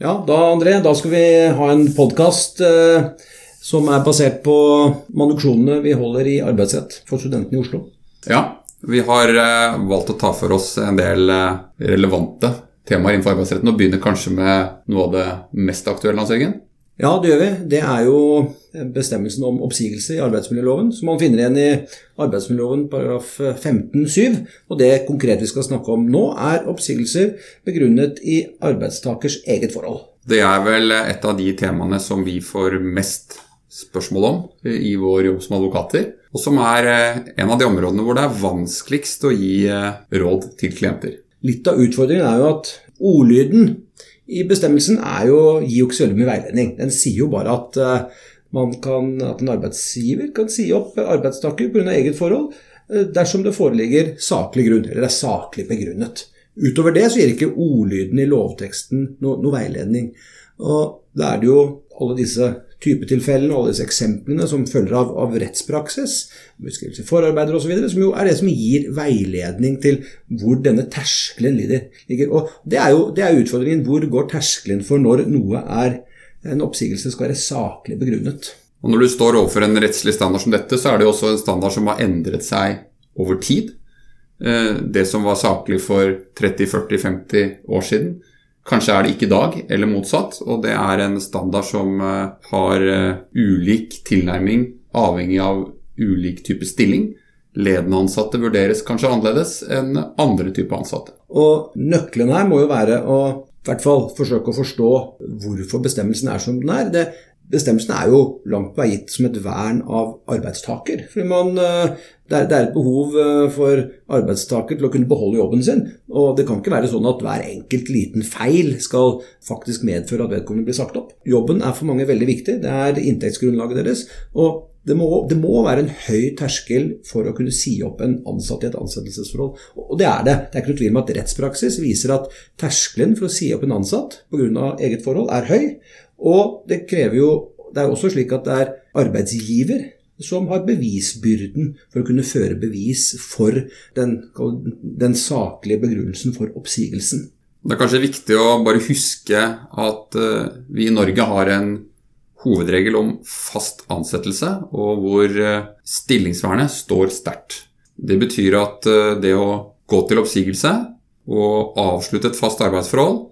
Ja, da André, da skal vi ha en podkast eh, som er basert på manuksjonene vi holder i arbeidsrett for studentene i Oslo. Ja, vi har eh, valgt å ta for oss en del eh, relevante temaer innenfor arbeidsretten, og begynner kanskje med noe av det mest aktuelle, Hans Jørgen? Ja, det gjør vi. Det er jo bestemmelsen om oppsigelse i arbeidsmiljøloven, som man finner igjen i arbeidsmiljøloven paragraf 15-7. Og det konkret vi skal snakke om nå, er oppsigelser begrunnet i arbeidstakers eget forhold. Det er vel et av de temaene som vi får mest spørsmål om i vår jobb som advokater, og som er eh, en av de områdene hvor det er vanskeligst å gi eh, råd til klienter. Litt av utfordringen er jo at ordlyden i bestemmelsen er jo, gir jo ikke så veldig mye veiledning. Den sier jo bare at, kan, at en arbeidsgiver kan si opp arbeidstaker pga. eget forhold uh, dersom det foreligger saklig grunn, eller er saklig begrunnet. Utover det så gir ikke ordlyden i lovteksten noe, noe veiledning. Og da er det jo alle disse typetilfellene og alle disse eksemplene som følger av, av rettspraksis, beskrivelse i forarbeider osv., som jo er det som gir veiledning til hvor denne terskelen ligger. Og det er jo det er utfordringen. Hvor går terskelen for når noe er en oppsigelse skal være saklig begrunnet? Og Når du står overfor en rettslig standard som dette, så er det jo også en standard som har endret seg over tid. Eh, det som var saklig for 30-40-50 år siden, Kanskje er det ikke i dag, eller motsatt. Og det er en standard som eh, har eh, ulik tilnærming avhengig av ulik type stilling. Ledende ansatte vurderes kanskje annerledes enn andre typer ansatte. Og nøkkelen her må jo være å i hvert fall forsøke å forstå hvorfor bestemmelsen er som den er. Det, Bestemmelsen er jo langt på vei gitt som et vern av arbeidstaker. Fordi man, eh, det, er, et behov eh, for arbeidstaker til å kunne beholde jobben sin. Og det kan ikke være sånn at hver enkelt liten feil skal faktisk medføre at vedkommende blir sagt opp. Jobben er for mange veldig viktig. Det er inntektsgrunnlaget deres. Og det må, det må, være en høy terskel for å kunne si opp en ansatt i et ansettelsesforhold. Og det er det. Det er ikke noe tvil om at rettspraksis viser at terskelen for å si opp en ansatt pga. eget forhold er høy. Og det krever jo Det er også slik at det er arbeidsgiver som har bevisbyrden for å kunne føre bevis for den, den saklige begrunnelsen for oppsigelsen. Det er kanskje viktig å bare huske at eh, vi i Norge har en hovedregel om fast ansettelse, og hvor eh, stillingsvernet står sterkt. Det betyr at eh, det å gå til oppsigelse og avslutte et fast arbeidsforhold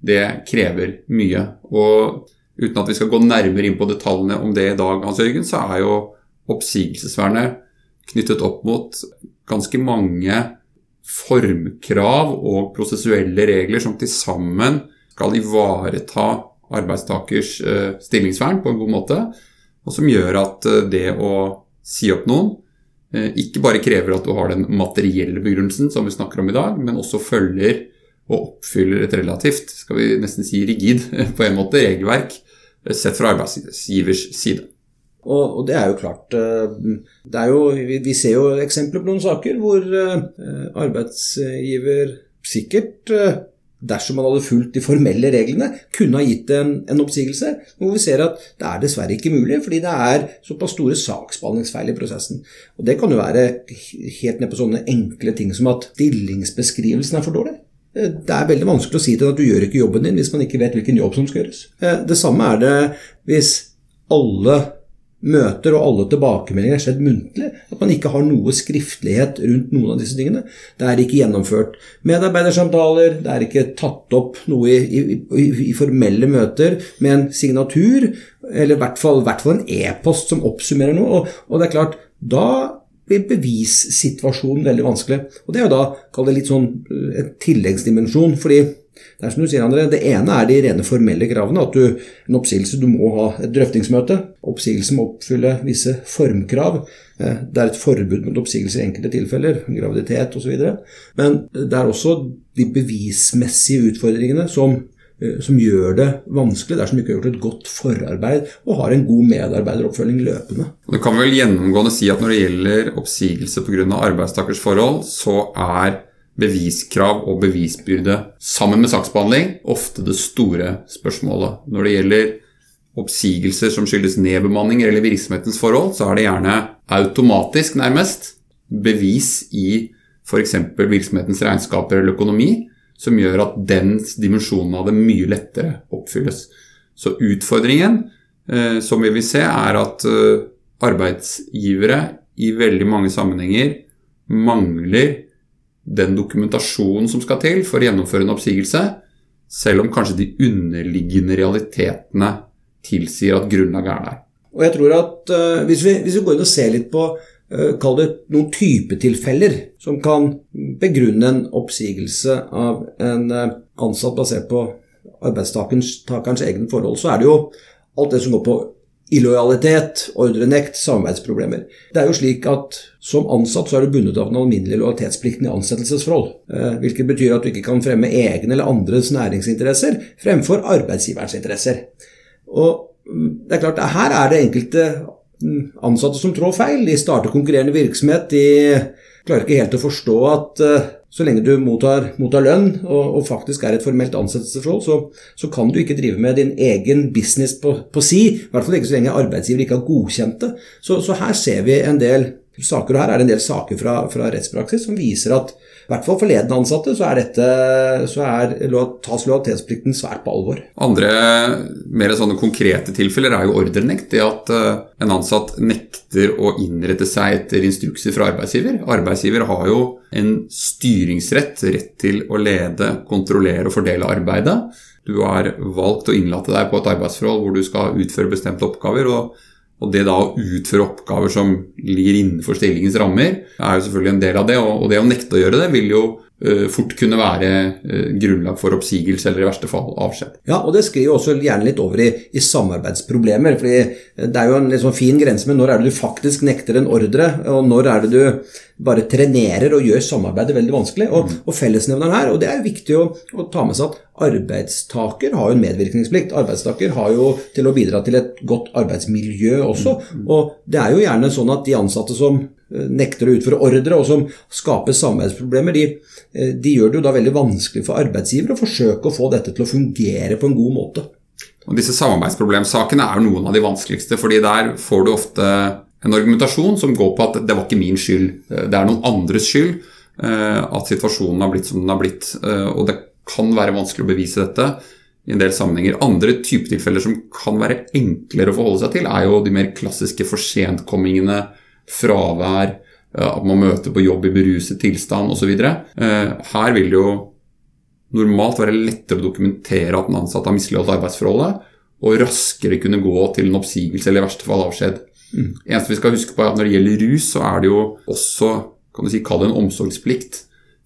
det krever mye. Og uten at vi skal gå nærmere inn på detaljene om det i dag, Hans Jørgen, så er jo oppsigelsesvernet knyttet opp mot ganske mange formkrav og prosessuelle regler som til sammen skal ivareta arbeidstakers eh, stillingsvern på en god måte, og som gjør at eh, det å si opp noen eh, ikke bare krever at du har den materielle begrunnelsen som vi snakker om i dag, men også følger og oppfyller et relativt, skal vi nesten si rigid, på en måte, regelverk sett fra arbeidsgivers side. Og, og, det er jo klart det er jo, vi, vi, ser jo eksempler på noen saker hvor arbeidsgiver sikkert, dersom man hadde fulgt de formelle reglene, kunne ha gitt en, en oppsigelse. Hvor vi ser at det er dessverre ikke mulig, fordi det er såpass store saksbehandlingsfeil i prosessen. Og Det kan jo være helt ned på sånne enkle ting som at stillingsbeskrivelsen er for dårlig. Eh, det er veldig vanskelig å si til at du gjør ikke jobben din hvis man ikke vet hvilken jobb som skal gjøres. Eh, det samme er det hvis alle møter og alle tilbakemeldinger er skjedd muntlig. At man ikke har noe skriftlighet rundt noen av disse tingene. Det er ikke gjennomført medarbeidersamtaler, det er ikke tatt opp noe i, i, i formelle møter med en signatur, eller i hvert fall, hvert fall en e-post som oppsummerer noe. Og, og det er klart, da blir bevissituasjonen veldig vanskelig. Og Det er jo da kall det litt sånn eh, en tilleggsdimensjon. fordi det er som du sier, André, det ene er de rene formelle kravene. At du, en oppsigelse du må ha et drøftingsmøte. Oppsigelse må oppfylle visse formkrav. Eh, det er et forbud mot oppsigelse i enkelte tilfeller, graviditet osv. Men det er også de bevismessige utfordringene som som gjør det vanskelig dersom du ikke har gjort et godt forarbeid og har en god medarbeideroppfølging løpende. Du kan vel gjennomgående si at når det gjelder oppsigelse pga. arbeidstakers forhold, så er beviskrav og bevisbyrde sammen med saksbehandling ofte det store spørsmålet. Når det gjelder oppsigelser som skyldes nedbemanninger eller virksomhetens forhold, så er det gjerne automatisk, nærmest, bevis i f.eks. virksomhetens regnskaper eller økonomi som gjør at den dimensjonen av det mye lettere oppfylles. Så utfordringen eh, som vi vil se, er at eh, arbeidsgivere i veldig mange sammenhenger mangler den dokumentasjonen som skal til for å gjennomføre en oppsigelse, selv om kanskje de underliggende realitetene tilsier at grunnlaget er der. Og jeg tror at uh, hvis, vi, hvis, vi, går inn og ser litt på kall det noen typetilfeller som kan begrunne en oppsigelse av en uh, ansatt basert på arbeidstakerens egne forhold, så er det jo alt det som går på illojalitet, ordrenekt, samarbeidsproblemer. Det er jo slik at som ansatt så er du bundet av den alminnelige lojalitetsplikten i ansettelsesforhold. Hvilket betyr at du ikke kan fremme egne eller andres næringsinteresser fremfor arbeidsgiverens interesser. Og det er klart, her er det enkelte mm, ansatte som trår feil. De starter konkurrerende virksomhet. De klarer ikke helt å forstå at uh, så lenge du mottar, mottar lønn og, og, faktisk er et formelt ansettelsesforhold, så, så, kan du ikke drive med din egen business på, på si. I hvert fall ikke så lenge arbeidsgiver ikke har godkjent det. Så, så, her ser vi en del saker, og her er det en del saker fra, fra rettspraksis som viser at i hvert fall for ledende ansatte så er dette så er, tas lojalitetsplikten svært på alvor. Andre mer sånne konkrete tilfeller er jo ordrenekt. Det at eh, en ansatt nekter å innrette seg etter instrukser fra arbeidsgiver. Arbeidsgiver har jo en styringsrett, rett til å lede, kontrollere og fordele arbeidet. Du har valgt å innlate deg på et arbeidsforhold hvor du skal utføre bestemte oppgaver. og og det da å utføre oppgaver som ligger innenfor stillingens rammer, er jo selvfølgelig en del av det. Og det å nekte å gjøre det vil jo uh, fort kunne være uh, grunnlag for oppsigelse eller i verste fall avskjed. Ja, og det skriver jo også gjerne litt over i, i samarbeidsproblemer. fordi det er jo en sånn fin grense med når er det du faktisk nekter en ordre, og når er det du bare trenerer og gjør samarbeidet veldig vanskelig. Og, mm. og fellesnevneren her, og det er viktig å, å, ta med seg at arbeidstaker har jo en medvirkningsplikt. Arbeidstaker har jo til å bidra til et godt arbeidsmiljø også. Mm. Og det er jo gjerne sånn at de ansatte som eh, nekter å utføre ordre, og som skaper samarbeidsproblemer, de, eh, de gjør det jo da veldig vanskelig for arbeidsgiver å forsøke å få dette til å fungere på en god måte. Og Disse samarbeidsproblemsakene er noen av de vanskeligste, fordi der får du ofte en argumentasjon som går på at det var ikke min skyld, det er noen andres skyld eh, at situasjonen har blitt som den har blitt. Eh, og det kan være vanskelig å bevise dette i en del sammenhenger. Andre typetilfeller som kan være enklere å forholde seg til, er jo de mer klassiske forsentkommingene, fravær, eh, at man møter på jobb i beruset tilstand osv. Her vil det jo normalt være lettere å dokumentere at den ansatte har misligholdt arbeidsforholdet, og raskere kunne gå til en oppsigelse eller i verste fall avskjed. Mm. Eneste vi skal huske på er at Når det gjelder rus, så er det jo også kan du si, kall det en omsorgsplikt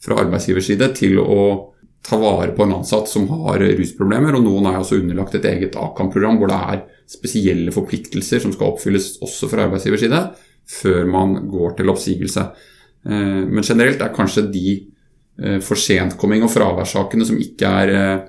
fra arbeidsgivers side til å ta vare på en ansatt som har rusproblemer. og Noen er også underlagt et eget AKAM-program hvor det er spesielle forpliktelser som skal oppfylles også fra arbeidsgivers side før man går til oppsigelse. Eh, men generelt er kanskje de for forsentkomming- og fraværssakene som ikke er eh,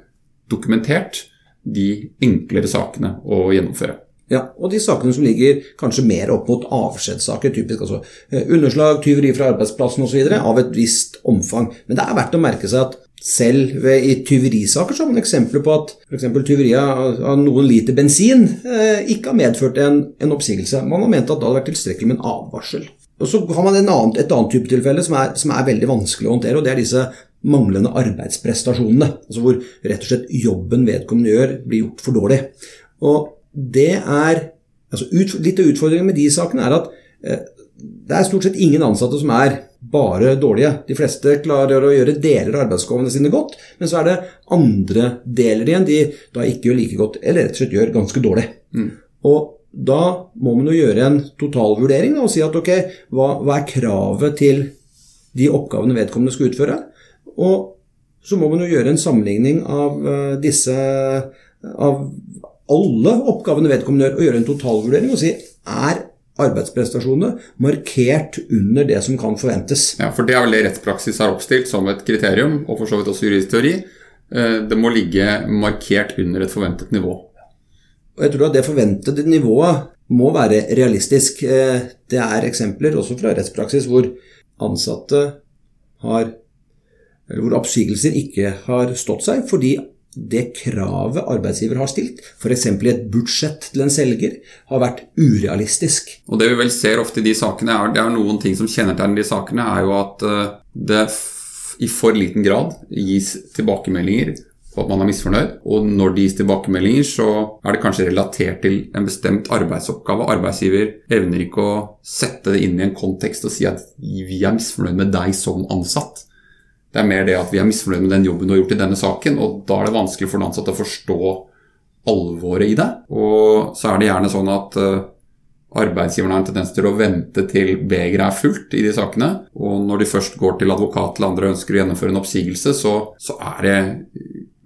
dokumentert, de enklere sakene å gjennomføre. Ja, Og de sakene som ligger kanskje mer opp mot avskjedssaker, typisk altså eh, underslag, tyveri fra arbeidsplassen osv., av et visst omfang. Men det er verdt å merke seg at selv ved, i tyverisaker så har eksempler på at f.eks. tyveri av noen liter bensin eh, ikke har medført en, en, oppsigelse. Man har ment at det hadde vært tilstrekkelig med en advarsel. Og Så har man annen, et annet type tilfelle som er, som er veldig vanskelig å håndtere, og det er disse manglende arbeidsprestasjonene. Altså hvor rett og slett jobben vedkommende gjør, blir gjort for dårlig. Og det er altså ut, Litt av utfordringen med de sakene er at eh, det er stort sett ingen ansatte som er bare dårlige. De fleste klarer å gjøre deler av arbeidsoppgavene sine godt, men så er det andre deler igjen de da ikke gjør like godt, eller rett og slett gjør ganske dårlig. Mm. Og da må man jo gjøre en totalvurdering og si at ok, hva, hva er kravet til de oppgavene vedkommende skal utføre? Og så må man jo gjøre en sammenligning av uh, disse av alle oppgavene vedkommende gjør, og gjøre en totalvurdering og si er arbeidsprestasjonene markert under det som kan forventes. Ja, for Det er vel det rettspraksis har oppstilt som et kriterium, og for så vidt også juridisk teori. Eh, det må ligge markert under et forventet nivå. Og Jeg tror at det forventede nivået må være realistisk. Eh, det er eksempler også fra rettspraksis hvor ansatte har eller hvor oppsigelser ikke har stått seg fordi det kravet arbeidsgiver har stilt, f.eks. i et budsjett til en selger, har vært urealistisk. Og Det vi vel ser ofte i de sakene, er, det er noen ting som kjennetegner de sakene, er jo at eh, det i for liten grad gis tilbakemeldinger på at man er misfornøyd. Og når det gis tilbakemeldinger, så er det kanskje relatert til en bestemt arbeidsoppgave. Arbeidsgiver evner ikke å sette det inn i en kontekst og si at vi er misfornøyd med deg som ansatt. Det er mer det at vi er misfornøyd med den jobben du har gjort i denne saken, og da er det vanskelig for den ansatte å forstå alvoret i det. Og så er det gjerne sånn at arbeidsgiverne arbeidsgiveren har en tendens til å vente til begeret er fullt i de sakene. Og når de først går til advokat eller andre og ønsker å gjennomføre en oppsigelse, så, så er det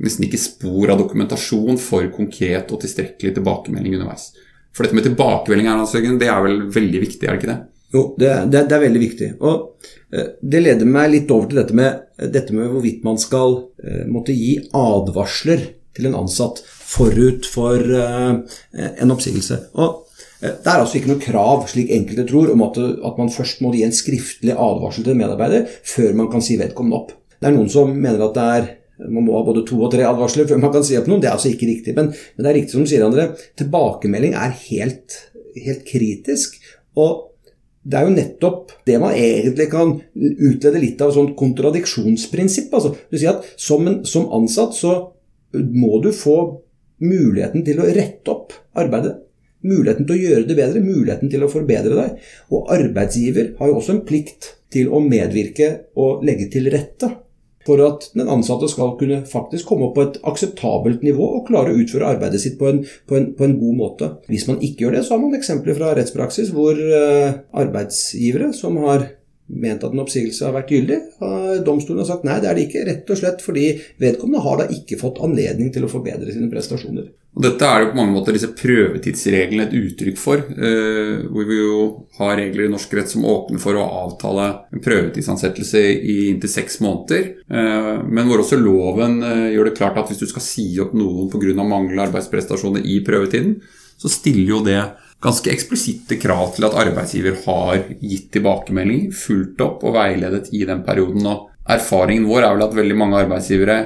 nesten ikke spor av dokumentasjon for konkret og tilstrekkelig tilbakemelding underveis. For dette med tilbakemelding det er vel veldig viktig, er det ikke det? Jo, det, det, det er veldig viktig. Og eh, det leder meg litt over til dette med, dette med hvorvidt man skal eh, måtte gi advarsler til en ansatt forut for eh, en oppsigelse. Og det er altså ikke noe krav, slik enkelte tror, om at, at man først må gi en skriftlig advarsel til en medarbeider før man kan si vedkommende opp. Det er noen som mener at det er man må ha både to og tre advarsler før man kan si opp noen. Det er altså ikke riktig. Men, men det er riktig som sier André, tilbakemelding er helt, helt, kritisk. Og det er jo nettopp det man egentlig kan utlede litt av et sånt kontradiksjonsprinsipp. Altså, du sier at som, en, som ansatt så må du få muligheten til å rette opp arbeidet. Muligheten til å gjøre det bedre, muligheten til å forbedre deg. Og arbeidsgiver har jo også en plikt til å medvirke og legge til rette for at den ansatte skal kunne faktisk komme opp på et akseptabelt nivå og klare å utføre arbeidet sitt på en, på en, på en god måte. Hvis man ikke gjør det, så har man eksempler fra rettspraksis hvor uh, arbeidsgivere som har ment at en oppsigelse har vært gyldig. Domstolen har sagt nei, det er det ikke. Rett og slett fordi vedkommende har da ikke fått anledning til å forbedre sine prestasjoner. Og dette er jo på mange måter disse prøvetidsreglene et uttrykk for. Eh, hvor vi jo har regler i norsk rett som åpner for å avtale en prøvetidsansettelse i inntil seks måneder. Eh, men hvor også loven eh, gjør det klart at hvis du skal si opp noen pga. manglende arbeidsprestasjoner i prøvetiden, så stiller jo det ganske eksplisitte krav til at arbeidsgiver har gitt tilbakemelding, fulgt opp og veiledet i den perioden. Og erfaringen vår er vel at veldig mange arbeidsgivere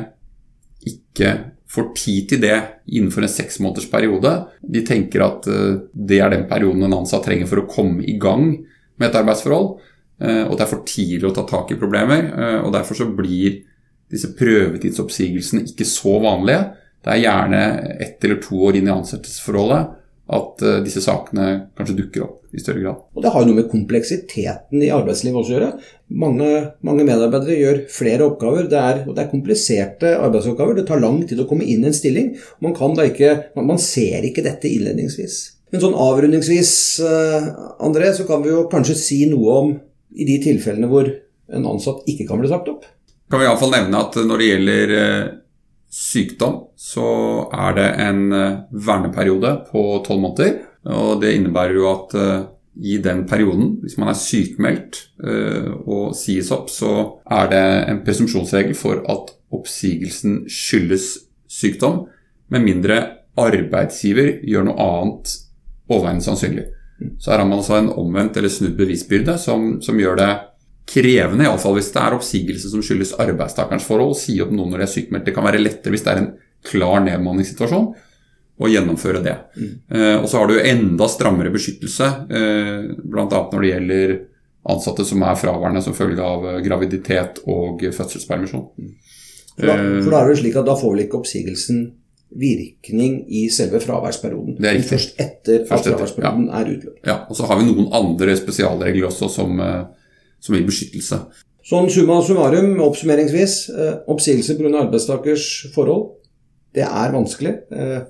ikke får tid til det innenfor en seksmånedersperiode. De tenker at eh, det er den perioden en ansatt trenger for å komme i gang med et arbeidsforhold. Eh, og det er for tidlig å ta tak i problemer. Eh, og derfor så blir disse prøvetidsoppsigelsene ikke så vanlige. Det er gjerne ett eller to år inn i ansettelsesforholdet at uh, disse sakene kanskje dukker opp i større grad. Og Det har jo noe med kompleksiteten i arbeidslivet også å gjøre. Mange, mange medarbeidere gjør flere oppgaver, det er, og det er kompliserte arbeidsoppgaver. Det tar lang tid å komme inn i en stilling. Man, ikke, man, man ser ikke dette innledningsvis. Men sånn avrundingsvis, uh, André, så kan vi jo kanskje si noe om i de tilfellene hvor en ansatt ikke kan bli sagt opp. Kan vi iallfall nevne at når det gjelder uh, sykdom, så er det en eh, verneperiode på tolv måneder. Og det innebærer jo at uh, i den perioden, hvis man er sykmeldt uh, og sies opp, så er det en presumpsjonsregel for at oppsigelsen skyldes sykdom, med mindre arbeidsgiver gjør noe annet overveiende sannsynlig. Så her har man altså en omvendt eller snudd bevisbyrde som, som gjør det krevende, iallfall hvis det er oppsigelse som skyldes arbeidstakerens forhold. Si opp noen når de er sykmeldt. Det kan være lettere hvis det er en klar nedmanningssituasjon å gjennomføre det. Mm. Eh, og så har du enda strammere beskyttelse, eh, bl.a. når det gjelder ansatte som er fraværende som følge av eh, graviditet og fødselspermisjon. Mm. For, da, for da er det slik at da får vel ikke oppsigelsen virkning i selve fraværsperioden. Er riktig. Først etter at fraværsperioden ja. er utløpt. Ja, og så har vi noen andre spesialregler også som som gir beskyttelse. Sånn summa summarum, oppsummeringsvis. Eh, oppsigelse pga. arbeidstakers forhold, det er vanskelig. Eh,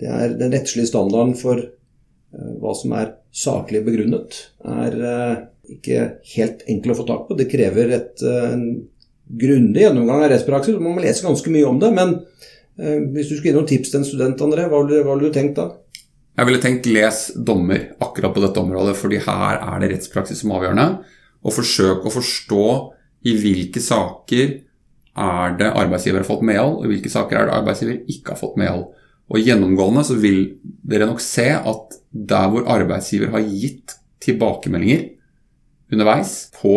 det er den rettslige standarden for eh, hva som er saklig begrunnet, er ikke helt enkel å få tak på. Det krever et, en grundig gjennomgang av rettspraksis. Man må lese ganske mye om det. Men hvis du skulle gi noen tips til en student, André, hva ville du tenkt da? Jeg ville tenkt les dommer akkurat på dette området, fordi her er det rettspraksis som avgjørende og forsøke å forstå i hvilke saker er det arbeidsgiver har fått medhold, og i hvilke saker er det arbeidsgiver ikke har fått medhold. Og Gjennomgående så vil dere nok se at der hvor arbeidsgiver har gitt tilbakemeldinger underveis på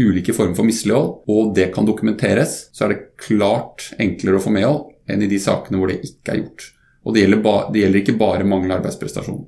ulike former for mislighold, og det kan dokumenteres, så er det klart enklere å få medhold enn i de sakene hvor det ikke er gjort. Og det gjelder, ba, det gjelder ikke bare manglende arbeidsprestasjon.